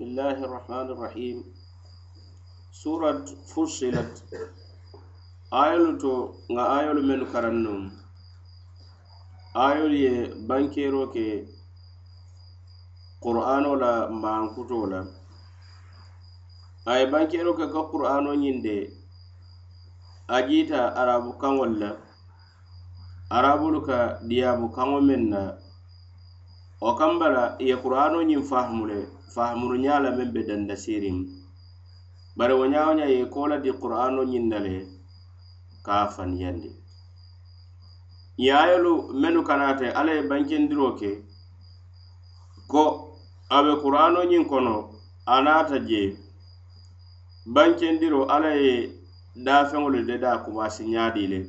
الله الرحمن الرحيم سورة فصلت آيول تو nga آيول من كرنم آيول يه بانكيرو كي قرآن ولا مانكوتو ولا ay bankero ke ka qur'ano ñinde a jiita arabu kaŋol la arabulu ka diyabu kaŋo meŋ na wo kamba la ye qur'ano ñiŋ fahamu le fahamuru ñaa la meŋ be danda siiriŋ bari wo ñaa wo ñaa ye kola di qur'ano ñiŋ na le ka a faniyandi yaayolu mennu kanate alla ye bankendiroo ke ko a be qur'ano ñiŋ kono a naata jee bankendiro alla ye daafeŋolu de da kumasi ñaadii le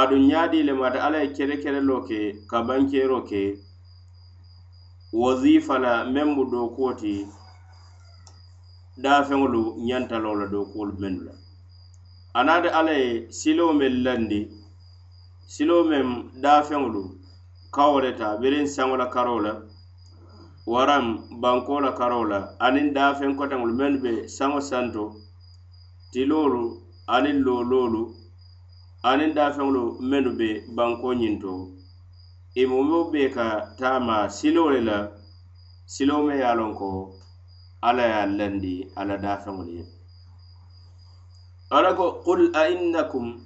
aduŋ ñaadii le mata alla ye kere kereloo ke ka bankero ke wasifa la meŋ mu dookuo ti daafeŋolu ñanta la dookuwolu mennu la anaata alla ye siloo meŋ landi siloo meŋ daafeŋolu kawo le ta biriŋ saŋo la karoo la waraŋ bankoo la karoo la aniŋ daafeŋ koteŋolu mennu be saŋo santo tiloolu aniŋ looloolu aniŋ daafeŋolu mennu be bankoo ñiŋ to ñinto imomo be ka taama siloo le la siloo me ye a loŋ ko alla ye a landi alla daafeŋolu ye ala ko qul ainnakum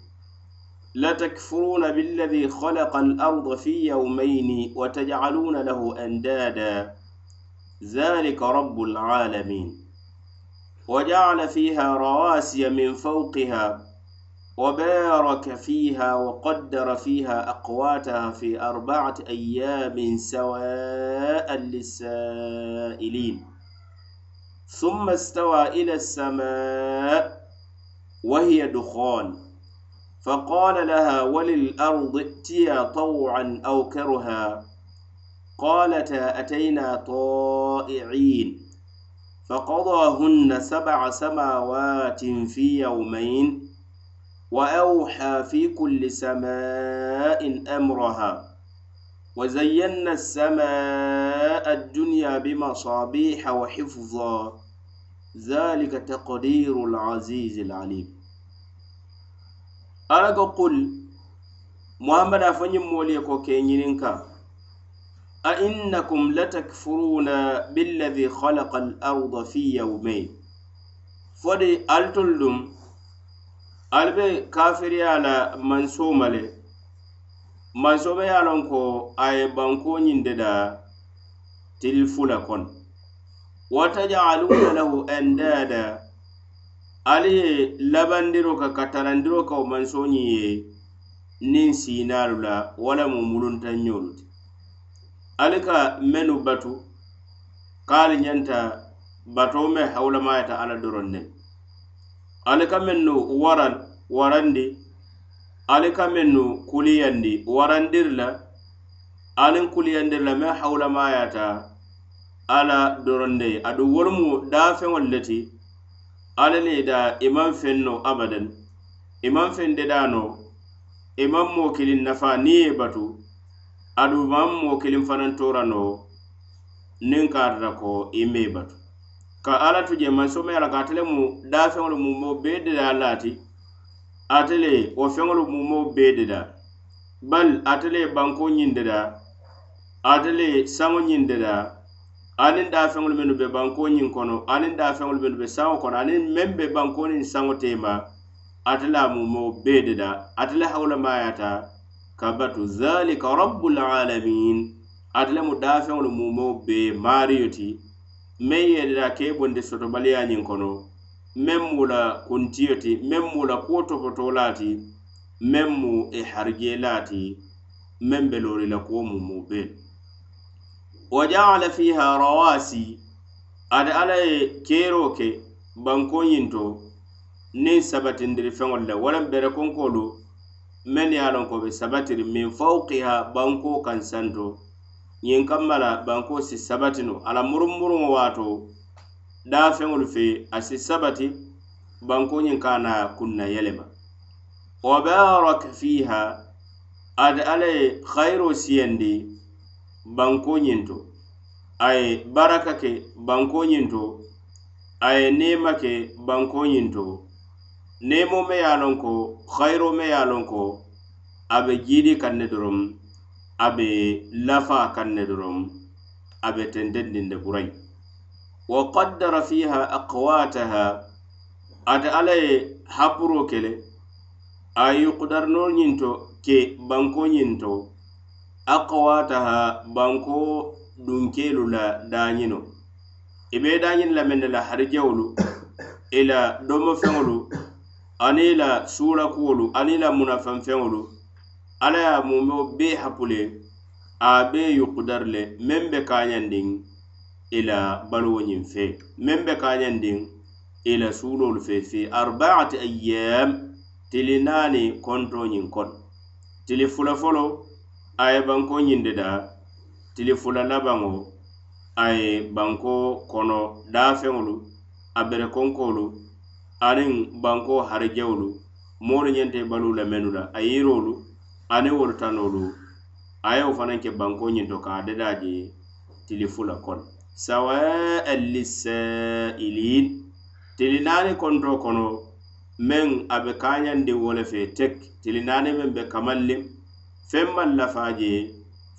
latakfuruna billadi khalaqa alarda fi yawmaini watajcaluna lahu andada ذلك رب العالمين وجعل فيها رواسي من فوقها وبارك فيها وقدر فيها أقواتها في أربعة أيام سواء للسائلين. ثم استوى إلى السماء وهي دخان. فقال لها وللأرض ائتيا طوعا أو كرها. قالتا أتينا طائعين. فقضاهن سبع سماوات في يومين. وأوحى في كل سماء أمرها وزينا السماء الدنيا بمصابيح وحفظا ذلك تقدير العزيز العليم. ألقى قل محمد أفني موليكو كينينكا أئنكم لتكفرون بالذي خلق الأرض في يومين؟ فدي ألتلدم ali be kafiriya la mansoma le mansoma ye a ko a ye banko ñinde da tili fula kono watajaluna lahu andada. Ali ye labandiro ka katarandiro ka wo mansoñi ye nin sinalu la wala mu muluntanñolu ti ali ka batu. Kaali ñanta bato me hawlamayata ala doron ne ali ka mennu waran warandi. Ali ka mennu kuliyandi warandiri la aniŋ kuliyandiri la meŋ hawulamayata ala doronde aduŋ wolumu daafeŋolu le ti alla le da i maŋ feŋ no abadan. I maŋ feŋ dedaa no i maŋ moo kiliŋ nafa niŋ ye batu. Adu maŋ moo kiliŋ fanaŋ tora no niŋ ka ko i mee batu. ka ala tu je mansome ala ka atele mu da dafeŋolu mumo bee deda laati atele wo feŋolu mumo bee deda bal atele banko ñiŋ deda atele saŋo ñiŋ deda aniŋ dafeŋolu mennu be banko ñiŋ kono aniŋ dafeŋolu mennu be saŋo kono aniŋ meŋ be banko niŋ saŋo tema ate la mumo bee deda atele hawulamayata ka batu zalika rabbul alamin. Atele mu da dafeŋolu mumo bee maariyo ti. meŋ yelira ke i bondi sotobaliyañiŋ kono meŋ mu la kuntiyo ti meŋ mu la kuwo topotola ti meŋ mu i harijela ti meŋ be loori la kuwo mu mu be wa jaala fiha rawasi ate alla ye keeroo ke bankoñiŋ to niŋ sabatindiri feŋol le walaŋ bere konkoolu meŋ ye a loŋ ko be sabatiri min fawkiha banko kaŋ santo. ñiŋ kamma la banko si sabatino a la murumuruŋo waato daafeŋolu fe a si sabati banko ñiŋ ka na kunna yelema wa barak fiha ate alla ye hayiroo siyandi banko ñiŋ to. A ye baraka ke banko ñiŋ to. A ye neema ke banko ñiŋ to. Neemo me ye a loŋ ko hayiroo me ye a loŋ ko a be jiidi kaŋ ne doroŋ a be lafa a kaŋ ne doroŋ a be tentendinde burayi wa qaddara fiha aqwataha ate alla ye hapuro kele a yukudarino ñiŋ to ke banko ñiŋ to aqwataha banko dunkelu la dañino. I be dañin lamende la harijawolu ila domo feŋolu ani la suurakuwolu ani la munafanfeŋolu alla ye mumeo bee hapu le a bee yukudar le meŋ be kañandiŋ i la baluwo ñiŋ fee meŋ be kañandiŋ i la suulolu fee fi arbaati ayyam tili naani konto ñiŋ kono tili fula folo a ye banko ñinde da tili fula labaŋo a ye banko kono daafeŋolu a bere konkoolu aniŋ banko harijewolu moolu ñente baluu la menu la a yiroolu aniŋ wolu tanolu a ye wo fanaŋ ke banko ñinto ka a dada je tili fula kono. Sawa'an lisailin tili naani konto kono meŋ a be kañandi wo le fe tek. Tili naani meŋ be kamaŋ feŋ maŋ lafa je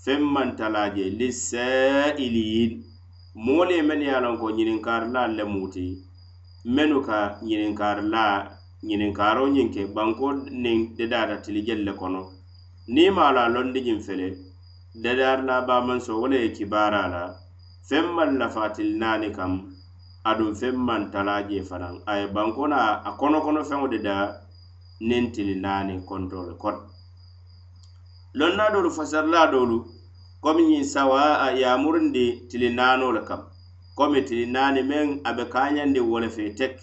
feŋ maŋ tala je lisailin moolu ye meŋ ye a loŋ ko ñininkaarilaal le mu ti mennu ka ñininkaarila ñininkaaroo ñiŋ ke banko niŋ dedaata tilijelu le kono. niŋ i maŋ londi ñiŋ fele dadaari la baamanso wo le ye kibaaraa la feŋ maŋ lafatili naani kam aduŋ feŋ maŋ talaa jee fanaŋ a ye banko na a kono kono feŋo de daa niŋ tili naani kontoo le kono lonnaa doolu fasarilaa doolu komi ñiŋ sawa a yaamurindi tili naanoo le kam. Komi tili naani meŋ a be kaañandi wo le fee tek.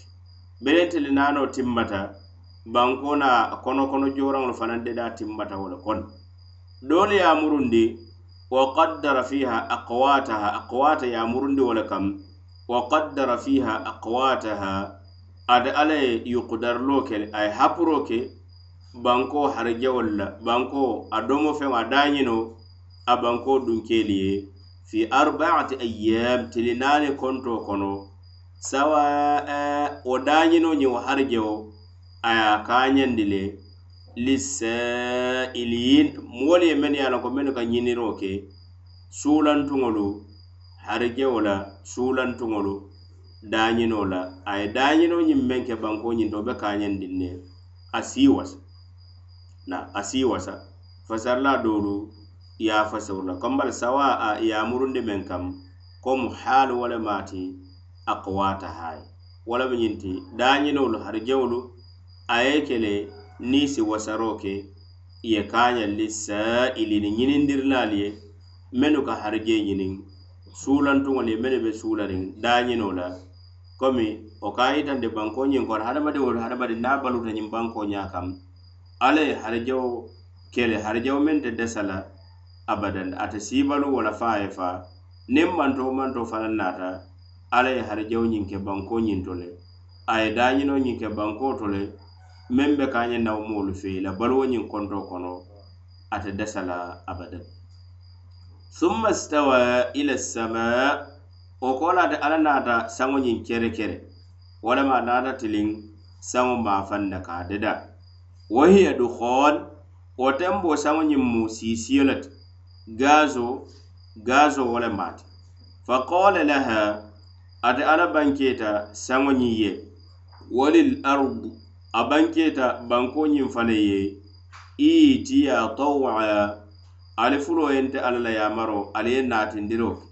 Beleŋ tili naanoo timmata banko na kono kono joraŋolu fanaŋ deda timbata wo le kono doolu yamurundi wa qaddara fiha aqwataha aqwata yamurundi wo le kam wa qaddara fiha aqwataha ada alla ye yukudarilo ke a ye hapuro ke banko harijawol la banko a domo feŋo a dañino a banko dunkeelu ye fi arbaati ayyam tili naani konto kono sawa eh, wo dañino ñiŋ wo harijewo a ye a kañandi le lissailiyin moolu ye mennu ye a loŋ ko mennu ka ñiniroo ke suulantuŋolu harijewo la suulantuŋolu dañino la a ye daañinoo ñiŋ meŋ ke banko ñiŋ to wo be kañandin ne a sii wasa na a sii wasa fasarla doolu ye a fasawu la kambal sawa a yamurundi a meŋ kam komu haalu wo le maati aqwata haye wo le mu ñiŋ ti daañinolu harijeŋolu a ye kele niŋ si wasaro ke ye kaañaŋ sailini saa'ilini ñinindirilaalu ye mennu ka harije ñiniŋ suulantuŋolu ye mennu be suulariŋ dañino la komi wo ka yitandi banko ñiŋ kono hadamadiŋolu hadamadiŋ niŋ a baluta ñiŋ banko ñaa kam alla ye harijewo kele harijewo meŋ te desa la abadan ate siibalu wala faa ye faa niŋ manto manto fanaŋ naata alla ye harijewo ñiŋ ke banko ñiŋ to le a ye dañino ñiŋ ke banko to le meŋ be ka a ñe nawumoolu fe i la baluwo ñiŋ konto kono ate dasa la abadan. Summa stawa ila sama wo ko laata alla naata saŋo ñiŋ kere kere walama naata tiliŋ saŋo maafaŋ na ka deda. Dada wa hiya dukhoon wo tenboo saŋo ñiŋ mu siisiyo le ti gaazo gaazo wo le maati. Fa qala laha ate alla bankeeta saŋo ñiŋ ye walil ardu a banketa banko ñiŋ fana ye iitiya tawaya ali fulo yente alla la yamaro ali ye naatindiro ke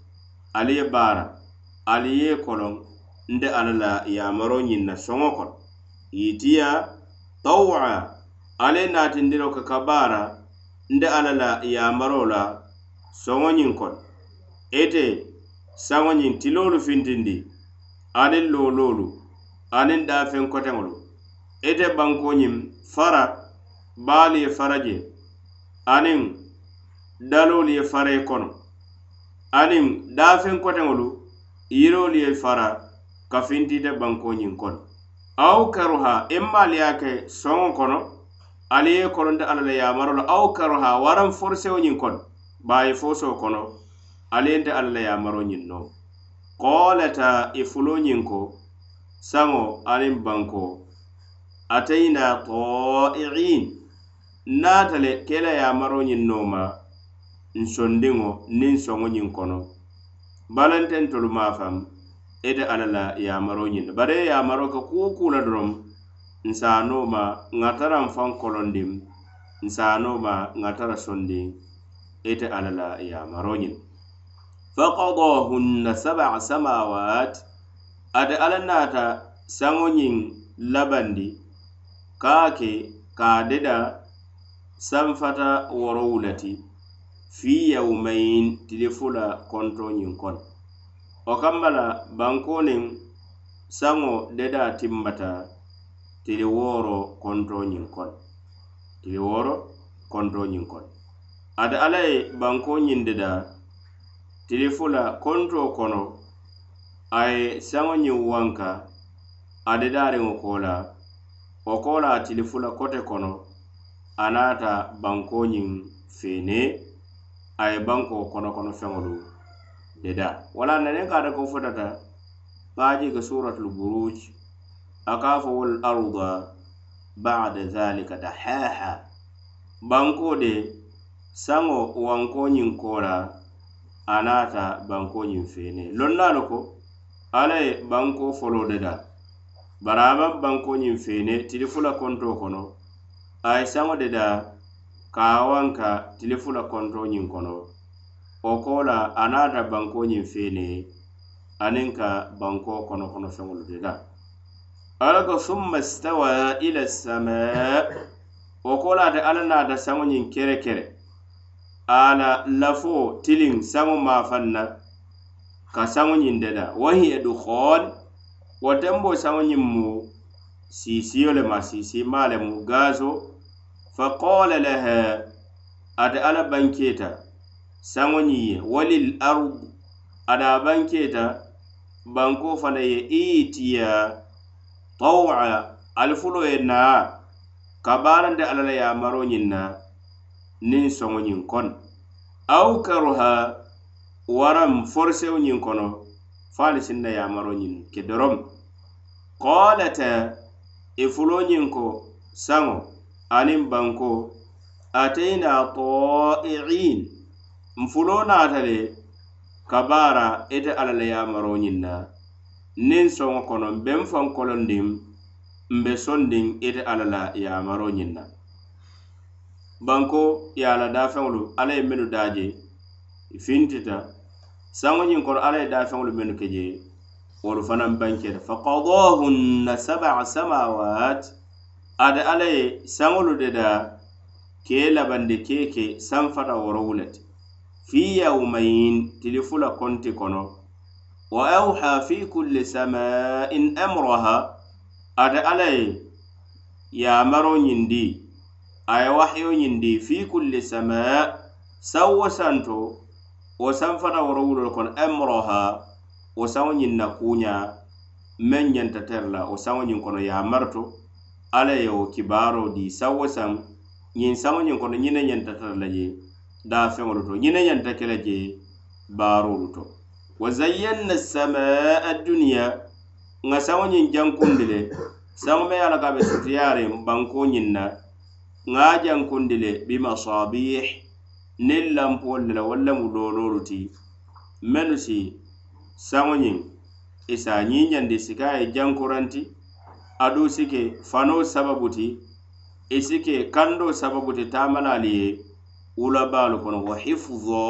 ali ye baara ali ye kolon nte alla la yamaro ñiŋ na soŋo kono itiya tawaya ali ye naatindiro ke ka baara nte alla la yamaro la soŋo ñiŋ kono ite saŋo ñiŋ tiloolu fintindi aniŋ looloolu aniŋ daafeŋ koteŋolu. ite bankoñiŋ fara baalu ye fara je aniŋ daloolu ye fara i kono. Aniŋ daafeŋ koteŋolu yiroolu ye fara kafinti ite bankoñiŋ kono. Aw karuha immaal ye a ke soŋo kono ali ye kolonta alla la yamaro la aw karuha waraŋ forisewo ñiŋ kono baayi foso kono ali yente alla la yamaro ñiŋ no qoolata i fuloñiŋ ko saŋo aniŋ banko atayna ta'i'in. Naata le ke la yaamaro ñiŋ nooma nsondiŋo niŋ soŋo ñiŋ kono. Balanteŋ tolu maŋ faŋ ite alla la yaamaro ñiŋ ne bari ye yaamaro ka kuu kuu la doroŋ nsa a nooma ŋa tara nfaŋ kolondiŋ nsa a nooma ŋa tara sondiŋ ite alla la yaamaro ñiŋ faqadahunna sab'a samawat ate alla naata saŋo ñiŋ labandi kaake ka deda sanfata worowu le fi yawmayin tili fula kontoñiŋ kono wo kamma la bankoniŋ saŋo deda timmata tili wooro kontoñiŋ kono tili wooro kontoñiŋ kono ate alla ye banko ñiŋ deda tili fula konto kono a ye saŋo ñiŋ wanka a dedariŋo ko la wo kola tili fula kote kono a naata bankoñiŋ feenee a ye bankoo konokono feŋolu deda. Wala naneŋ ka ko fotata baaji ke suratul buruj a ka fo wol arda bada zalika dahaha banko de saŋo wankoñiŋ kola a naata bankoñiŋ feene. Lonnaalu ko ala ye banko folo deda. barama bankoñiŋ fene tili fula konto kono. A ye saŋo de da kawanka tili fula konto kontoñiŋ kono. Wo kola a naata bankoñiŋ feene aniŋ ka banko kono kono feŋolu de da ala ko summa stawa ila sama. Wo ko laata alla naata saŋoñiŋ kere kere. Ala lafo tiliŋ saŋo mafaŋ na ka saŋoñiŋ de da wahiya dukhon wo tenbo saŋo ñiŋ mu siisiyo le ma siisima le mu gaaso fa qala laha ate alla banketa saŋo ñiŋ ye walil ard ada banketa banko fana ye itiya tawa ali fulo ye naa ka baarande alla la yamaro ñiŋ na niŋ soŋo ñiŋ kono aw karuha waraŋ forsewo ñiŋ kono faali sinna yamaro ñiŋ ke dorom. Qalata i e fuloñin ko saŋo aniŋ banko atayna ta'i'in nfulo naata le kabaara ite alla la yamaro ñiŋ na. Niŋ soŋo kono nben faŋ kolondiŋ nbe sondiŋ ite alla la yamaro ñiŋ na. Banko ye a la daafeŋolu alla ye mennu daaje fintita saŋo ñiŋ kono alla ye daafeŋolu mennu ke je wolu fanaŋ banketa faqadahunna sab'a samawat ate alla ye saŋolu deda ke labandi keke sanfata worowu le ti. Fi yawmain tili fula konti kono. Wa awha fi kulli samain amraha ate alla ye yamaro ñiŋ di a ye wahayo ñiŋ di fi kulli sama sawwo santo wo sanfata worowulol kono amraha wo saŋo ñiŋ na kuña meŋ ñanta tere la wo saŋo ñiŋ kono yamarto alla ye wo kibaro di sawwo saŋ ñiŋ saŋo ñiŋ kono ñine ñanta tara la je daafeŋolu to ñine ñanta ke la je baarolu to wa zayyanna samaa adduniya ŋa saŋo ñiŋ jankundi le saŋo me ye a la ka be sutiyaariŋ banko ñiŋ na ŋa jankundi le bimasabih niŋ lampoolu le la walla mu looloolu ti. Mennu si saŋo ñiŋ isa ñiñandi si ka ye jankuranti adu si ke fanoo sababu ti. I si ke kando sababu ti taamalaalu ye wulabaalu kono wa hifuzo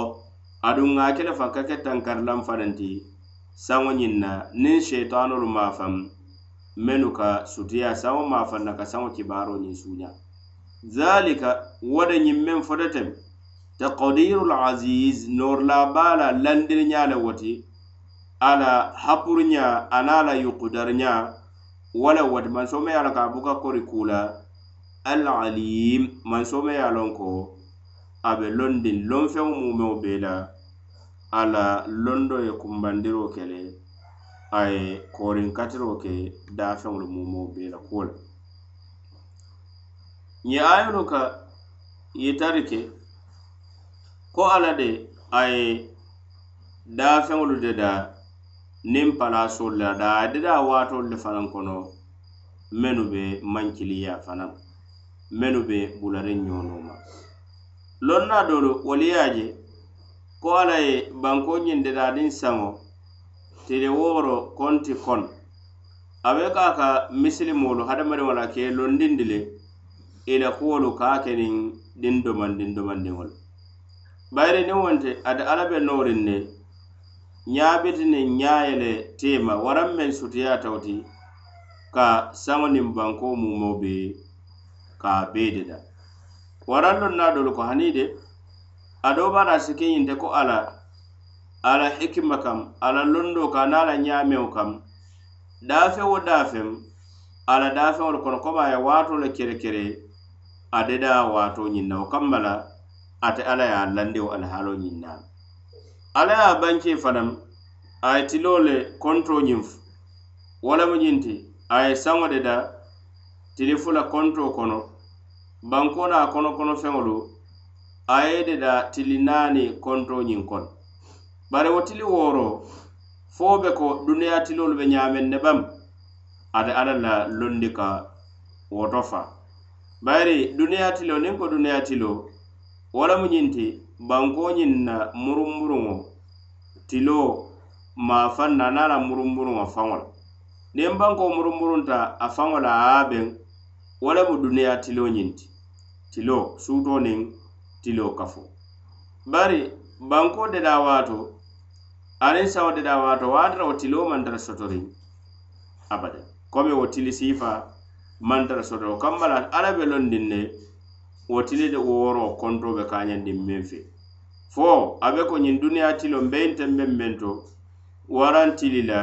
aduŋ ŋa ke le fa ka ke tankarilan fananti saŋo ñiŋ na niŋ sheitanolu maafaŋ mennu ka sutiya saŋo maafaŋ na ka saŋo kibaaro ñiŋ suuña zalika wo de ñiŋ meŋ fotetem taqdirul aziz noorla baala landiriña le woti ala hapuruña ana la yukudariña wala wati mansome ye a la ka buka kori kula alalim mansome ye a lon ko a be londin lonfeŋo mumeŋo be la ala londo ye kumbandiro kele a ye korin katiro ke dafeŋolu mumeŋo be la kuwo la ñe ayolu ka ke ko ala de a ye daafeŋolu de da niŋ palaasolu la da a ye waatolu le fanaŋ kono mennu be mankiliya fanaŋ mennu be bulariŋ ñoonoo ma lonna doolu wolu ye a je ko ala ye banko ñiŋ dadaadiŋ saŋo tili wooro konti kon. A be ka a ka misilimoolu hadamadiŋo la ke londindi le i la kuwolu ka a ke niŋ dindomandiŋ domandiŋo le bayiri niŋ wonte ate alla be nooriŋ ne ñaabiti niŋ ñaaye le teema waraŋ meŋ sutiyatawo ti ka saŋo niŋ bankoo mumo be ka a bee de la waraŋ loŋ dolu ko hani de adoo be a si keñinte ko ala ala hikima kam ala londo ka na ala ñaamewo kam. Daafe wo daafem ala daafeŋolu kono komi a ye waato le kere kere a deda waato ñiŋ na wo kamma la ate ala ye a landewo alhaalo ñiŋ naame ala ye a banke fanaŋ a ye tiloo le konto ñiŋ wo lemu ñiŋ ti a ye saŋo de da tili fula konto kono banko na kono kono feŋolu a ye de da tili naani konto ñiŋ kono bari wo tili wooro fo be ko duniya tiloolu be ñaameŋ ne bam ate alla la londi ka woto fa. Bayiri duniya tilo niŋ ko duniya tilo wo lemu ñiŋ ti bankoñiŋ na murumburuŋo tilo maafaŋ na niŋ la murumburuŋo faŋo la niŋ banko murumburunta a faŋo la a ye beŋ wo lemu duniyaa tiloo ñiŋ ti tiloo suutoo niŋ tilo kafo. Bari banko deda waato aniŋ sawo deda waato waatara wo tilo mantara sotoriŋ abada komi wo tili siifa mantara soto wo kamma la ala be londin ne wo tili de wo woro konto be kañandin meŋ fe. Fo a be ko ñiŋ duniya tilo mbeyinteŋ meŋ meŋ to warantili la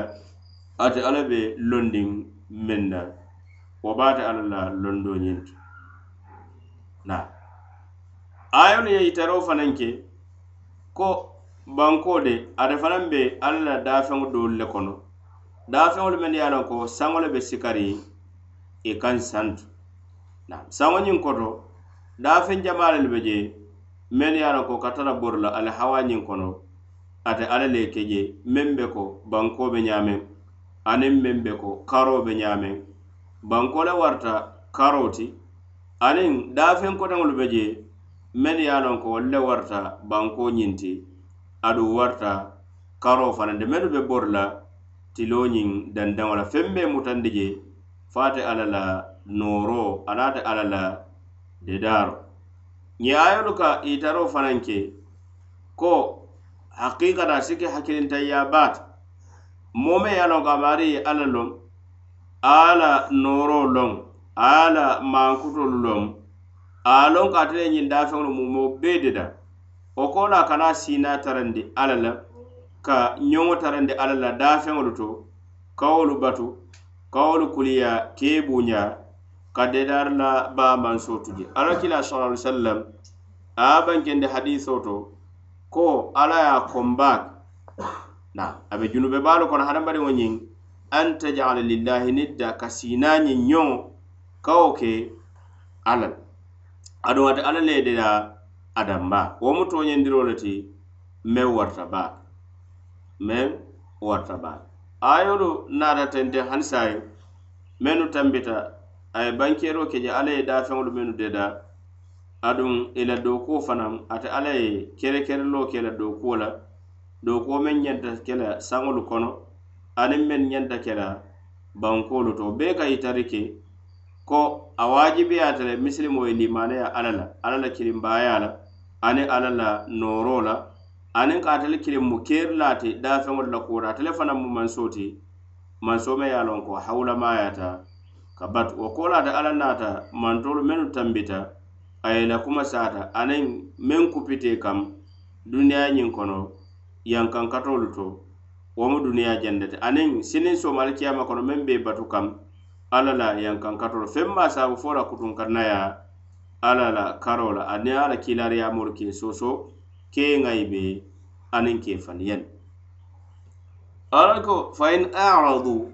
ate alla be londiŋ meŋ na wo baate alla la londo ñiŋ to. Na. Ayolu ye yitaro fanaŋ ke ko banko de ate fanaŋ be alla la daafeŋo doolu le kono. Daafeŋolu mennu ye a loŋ ko saŋo le be sikari e i kaŋ santu. Na. Saŋo ñiŋ koto daafeŋ jamaalelu be je mennu ye a loŋ ko ka tara bori la ali hawañiŋ kono ate alla le ke je meŋ be ko banko be ñaameŋ aniŋ meŋ be ko karo be ñaameŋ banko le warta karo ti aniŋ daafeŋ koteŋolu be je mennu ye a loŋ ko wolu le warta banko ñiŋ ti aduŋ warta karo fanaŋ de mennu be bori la tiloo ñiŋ dandaŋo la feŋ be mutandi je fo ate alla la nooro anaate alla la dedaaro ñiŋ ayolu ka itaroo fanaŋ ke ko hakikata si ke hakkilintayya baata moo me ye a loŋ ko a maari ye alla loŋ a la nooro loŋ a la maankutolu loŋ a loŋ ko ate ñiŋ daafeŋolu mumoo bee deda wo a kana siinaa tarandi alla la ka ñoŋo tarandi alla la daafeŋolu to kawolu batu kawolu kuliya kee buuña ka dedar la baman sotuji. Alakila sallallahu alaihi wasallam abankende hadiso to ko ala ya komba na abe junube balo kono hadambari wo ñiŋ an tajala lillahi nidda ka sinañiŋ ñoŋo kawo ke alla la aduŋ ate alla le deda adamba wo mu toñendiro le ti meŋ warta baake meŋ warta baake ayolu naata tente hanisaye mennu tambita a ye bankeeroo ke je alla ye daafeŋolu mennu deda aduŋ i e la dookuo fanaŋ ate alla ye kerekereloo ke la dookuo la dookuo meŋ ñanta ke la saŋolu kono aniŋ meŋ ñanta ke la bankoolu to. Bee ka yitari ke ko a waajibiyaata le misilimoo ye limaneya alla la alla la kirimbaaya la aniŋ alla la nooroo la aniŋ ka ate le kiliŋ mu keeri laati daafeŋolu la kuura ate le fanaŋ mu mansoo ti mansoo me ye a loŋ ko hawulamaayata ka batu wo koolaata alla naata mantolu mennu tambita a ye la kuma saata aniŋ meŋ kupite kam duniyaa ñiŋ kono yankankatolu to wo mu duniyaa jende aniŋ siniŋ sooma alikiyama kono meŋ be batu kam alla la yankankatolu feŋ maa saabu fo la kutunkarnaya alla la karo la aniŋ alla kiilaariyamoolu ke soso kee ŋayi be aniŋ ke faniyaŋ alla ko fa in aradu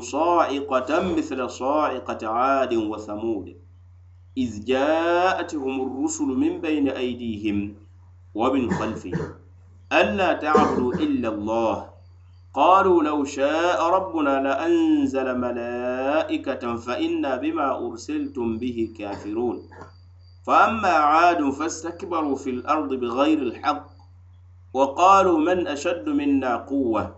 sa'iqatan mithla sa'iqati adin wa thamud iz ja'atuhum ar-rusulu min bayni aydihim wa min khalfihim ألا تعبدوا إلا الله. قالوا لو شاء ربنا لأنزل ملائكة فإنا بما أرسلتم به كافرون. فأما عاد فاستكبروا في الأرض بغير الحق. وقالوا من أشد منا قوة؟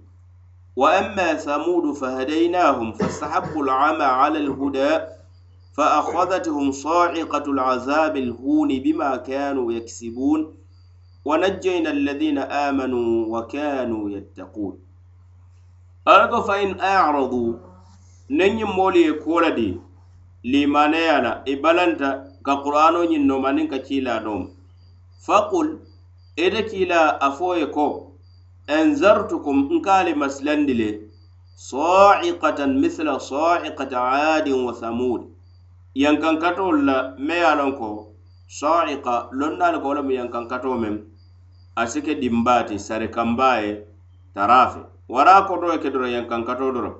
وأما ثمود فهديناهم فاستحبوا العمى على الهدى فأخذتهم صاعقة العذاب الهون بما كانوا يكسبون. ونجينا الذين آمنوا وكانوا يتقون. أرجو فإن أعرضوا. نن مولي كولدي. لما نيانا balanta ka qur'ano كتيلا نوم. فقل. إذا كيلا faqul anzartukum nkaali masilandi le sa'iqatan mithla sa'iqati adin wa thamud yankankatol la me ye a lon ko sa'iqa lonnaali ko wo lemu yankankato mem a si ke dimbaati sari kamba ye tarafe wara koto ye ke doro yankankato doro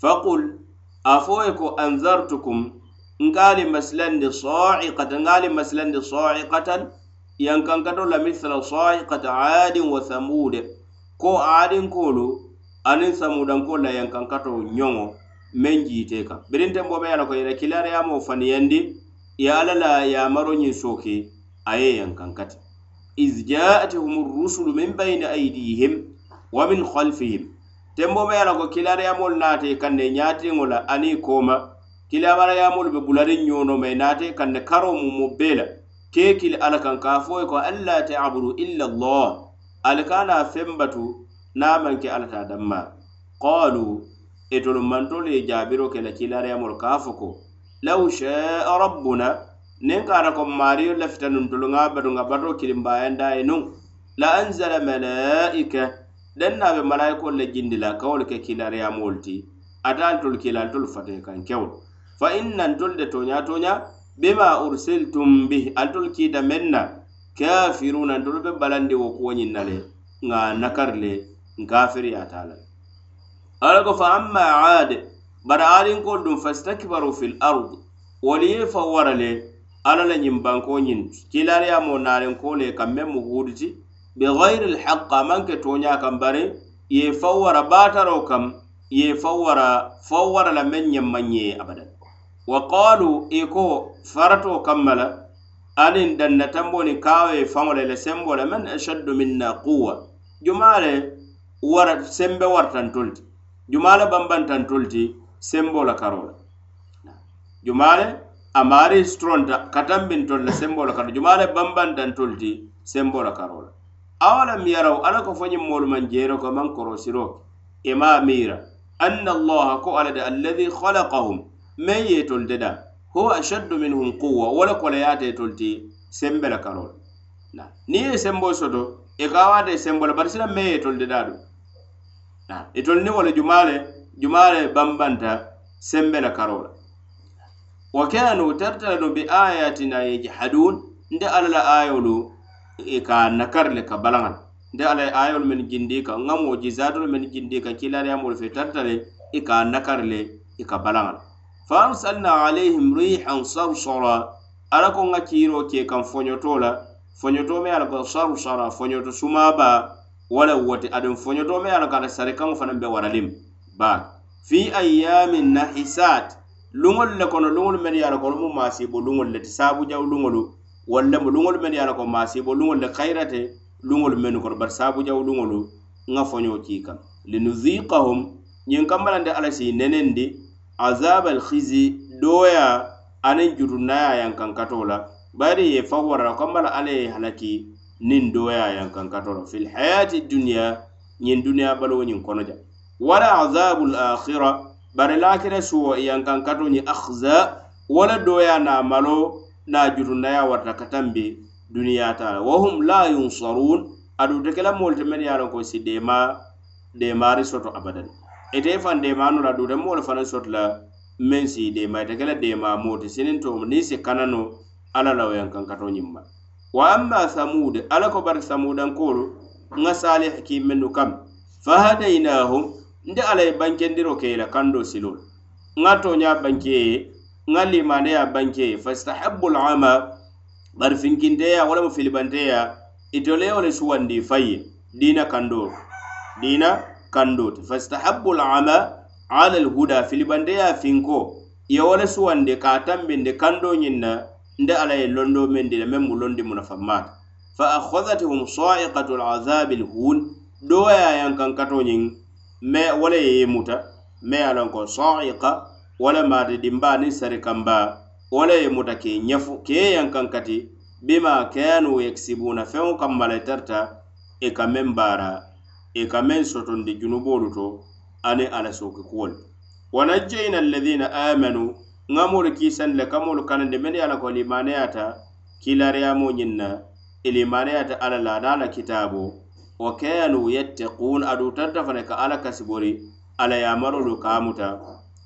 faqul a fo ye ko anzartukum nkaali masilandi sa'iqatan nkaali masilandi sa'iqatan yankankato la mithla sa'iqati adin wa thamud ko aadinkoolu aniŋ samudanko layankankato ñoŋo meŋ jiite kaŋ birintenbo be ye a ko ila kilaariyamoo faniyandi ye alla la yamaro ñiŋ sooke a ye yankankati is jaatihum rusulu min bayni aidihim wa min halfihim tembo be yala ko kilariyamolu naate kanne ñaatiŋo la ani kooma kilaamariyamolu be bulariŋ ñono ma naate kanne karo karoo mu mo bee la. Keekili alla kaŋ ka fo ye ko alla tabudu illa allah. Ali kana fembatu namanke alata damma. Qalu etolu mantolu ye ke la kilariyamolu ka fo ko law shaa rabbuna nin kata ko mariyo lafita tolu ŋa batu ŋa bato kilimbayanda ye la anzala malaika den na be malaikolu le jindi la kawolu ke kilariyamolu ti ata tolu kila tolu kan kewolu fa innan tolu de toña toña bima ursiltum bih al tolu men na kafiruna ntolu be balandi wo kuwo ñiŋ na le nŋa nakari le nkafiriyata la ala ko fa amma ad bari aadinkolu dum fastakbaru fil ard wolu ye fa wara le ala la ñiŋ banko ñiŋ kilariyamo narenko le kam meŋ mu huuditi bigayri lhaq amanke toña kam tooña bari ye faw wara baataro kam ye faw wara faw wara la meŋ ñeŋ maŋ ñee abadan. Wa qalu i e ko farato kammala aniŋ danna tamboo niŋ kaawo ye faŋo la i man ashaddu minna quwa jumale wara sembe waratantolu ti jumaa le bambantantolu ti semboo la karoo la jumaa le a maari suturonta katambintolu la semboo la karoo jumaa la karoo awalam yaraw ala ko fo ñiŋ man jero ko man korosiroo ke i maŋ anna allaha ko alla alladhi khalaqahum. Halakahum yetol ye huwa ashaddu minhum quwwa wo le koleyaate tolu ti sembe la karoo la niŋ ye sembo soto i ka waate sembo la bari sila me ye tolde dadaa du itolu e niŋ ni wala jumaa le bambanta sembe la karoo la wa kanu tartalanu bi ayatina yajhadun nde ala la ayolu e ka nakar le ka balangal nde ala ayolu men jindi ka ngamo moo men jindi ka kaŋ kiilaariyamoolu fe tartale e ka nakar le e ka balaŋa fa arsalna alayhim rihan sarsara ala ko ŋa kiiro ke kan foñoto la foñoto me ala ko sarsara foñoto sumaba wala wote aduŋ foñoto me ala ko ala sari kaŋo fanaŋ be waralim ba fi ayamin nahisat luŋol le kono luŋol men ye ala ko mu masibo luŋol le ti saabu jaw luŋolu walla mu luŋol men ye ala ko masibo luŋol le kayrate luŋol menu kono bari saabu jaw luŋolu ŋa foño kii kaŋ linuziqahum ñiŋ kambalande ala si nenendi azab alkhizi doya anin jutunnaya yankankato la bari ye fawara kambala ale ye halaki nin doya yankankato la fil hayati dunya ñiŋ dunya balo ñiŋ konoja. Wala azabul akhira bari lakira suwo e yankankato ni akhza wala doya na malo na jutunnaya warta katambe duniya ta. Wa hum la yunsarun adu tekela molte meŋ ye ko si de mari soto abadan. E ite fandeemaano la duuta moolu fanaŋ soto la meŋ si dema ite ke dema moti ti siniŋ tomu niŋ si kanano alla la wo yaŋ kankato ñiŋ ma. Wa amma samud alla ko bari samudankoolu nŋa salih kiimmennu kam. Fahadaynahum nde alla ye bankendiro ke i la kando silol. Nŋa tooñaa banke ye nŋa limaneya banke ye fastahabu lama bari finkinteya walamu filibanteya itole wo le suwandi faye dina diina kando diina kandote fastahabbu lama ala alhuda filibandeya finko. Ye wo suwande ka tambinde kando nyinna nde ala ye londo men la men mu londi mu nafammata fa akhadhatuhum sa'iqatu lazabi alhun. Do ye a yaŋ kato nyin me wala ye muta me ye ko sa'iqa wala le maati dimba ni sari kamba wala ye muta ke nyafu ke ye yaŋ kati bima kanu yaksibuna feŋo kamma la tarta i ka meŋ baara i ka meŋ sotondi junuboolu to aniŋ ala sooki kuwolu wa najjayna alladina amanu ŋa moolu kiisaŋ le ka moolu kanandi mennu ye a la ko limaneyata kiilariyamo ñiŋ na e i limaneyata alla la aniŋ a la kitaabo wa yattaquun aduŋ tarta ka alla kasibori alla yamarolu ka a muta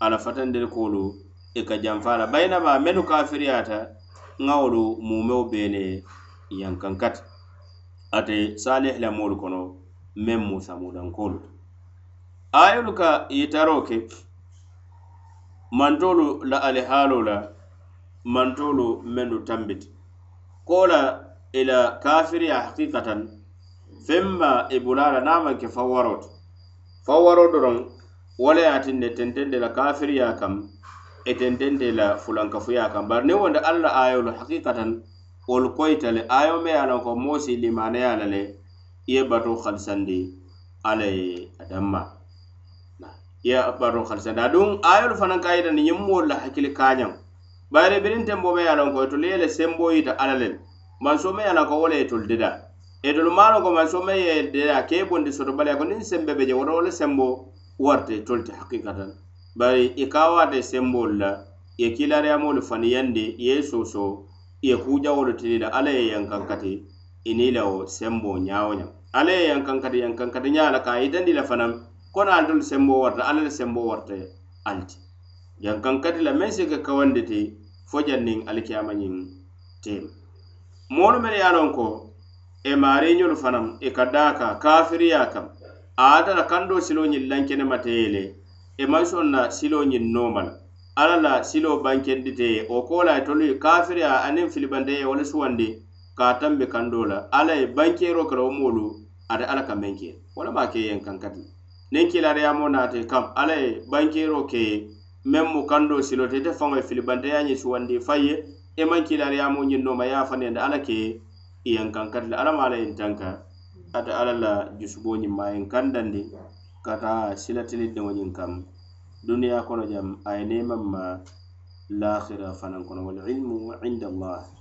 alla fatandiri koolu i ka janfa la. Bayinama mennu kafiriyata ŋa wolu mumeo bee yankankati ate salih la moolu kono meŋ Musa mudankoolu ayolu ka yitaroo ke mantoolu la alihaaloo la mantoolu mennu tambiti ko la i la kafiriya hakikatan feŋ ma i bula la niŋ a maŋ ke fawwaroo ti fawwaroo doroŋ wo le ye a tinne tentende la kafiriya kaŋ e tentende la fulankafuya kaŋ bari niŋ wonde alla ayolu hakikatan wolu koyita le ayo me ye a loŋ ko moo si limaneya la le iye bato halisandi alla ye adamma. Iye bato halisandi adun ayolu fanaŋ ka yitandi ñiŋ moolu la hakkili kañaŋ bayiri birin tembo me ye a ko itolu ye le sembo yita alla le manso me ye a ko wo le itolu dida. Itolu maa loŋ ko manso me ye dida ke bondi soto sotobaliya ko niŋ sembe be je woto wo le sembo warte itolu ti hakikatan. Bari i ka waata sembolu la i ye kiilariyamolu faniyandi i ye soso i ye kuujawolu tinida alla ye yankaŋ kati. ini la wo sembo ñawo ñam alla ye yankankati yankankati ñaa la ka yitandi la fanaŋ kono altolu sembo warta alla le sembo warta alti. Yankankati la meŋ si ka kawandi ti fo janniŋ alikiyama ñiŋ tema moolu mene ye lon ko e maariñolu fanaŋ i e ka daa ka kafiriya kam a ata e la kando siloo ñiŋ lankenemate ye le i maŋ soŋ na siloo ñiŋ nooma la alla la siloo bankendite ye wo ko la ye tolu kafiriya aniŋ filibante ye wo le suwandi ka a tambi kandoo la alla ye bankeero kara wo moolu ate alla ka meŋ ke. Wo le maa ke yeŋ kaŋ kati niŋ kilariyamo naate kam alla ye bankeero ke ye. Meŋ mu kandoo siloo te ite faŋo ye filibanteya ñiŋ suwandi faŋ ye. I maŋ kilariyamo ñiŋ nooma ye a faniyandi alla ke yeŋ kaŋ kati la. Alla maa la yeŋ tanka ate alla la jusuboo ñiŋ maa yeŋ kandandi kata silatili diŋo ñiŋ kam. Duniya kono jam aye neman ma lakhira fanan kono wal ilmu inda allah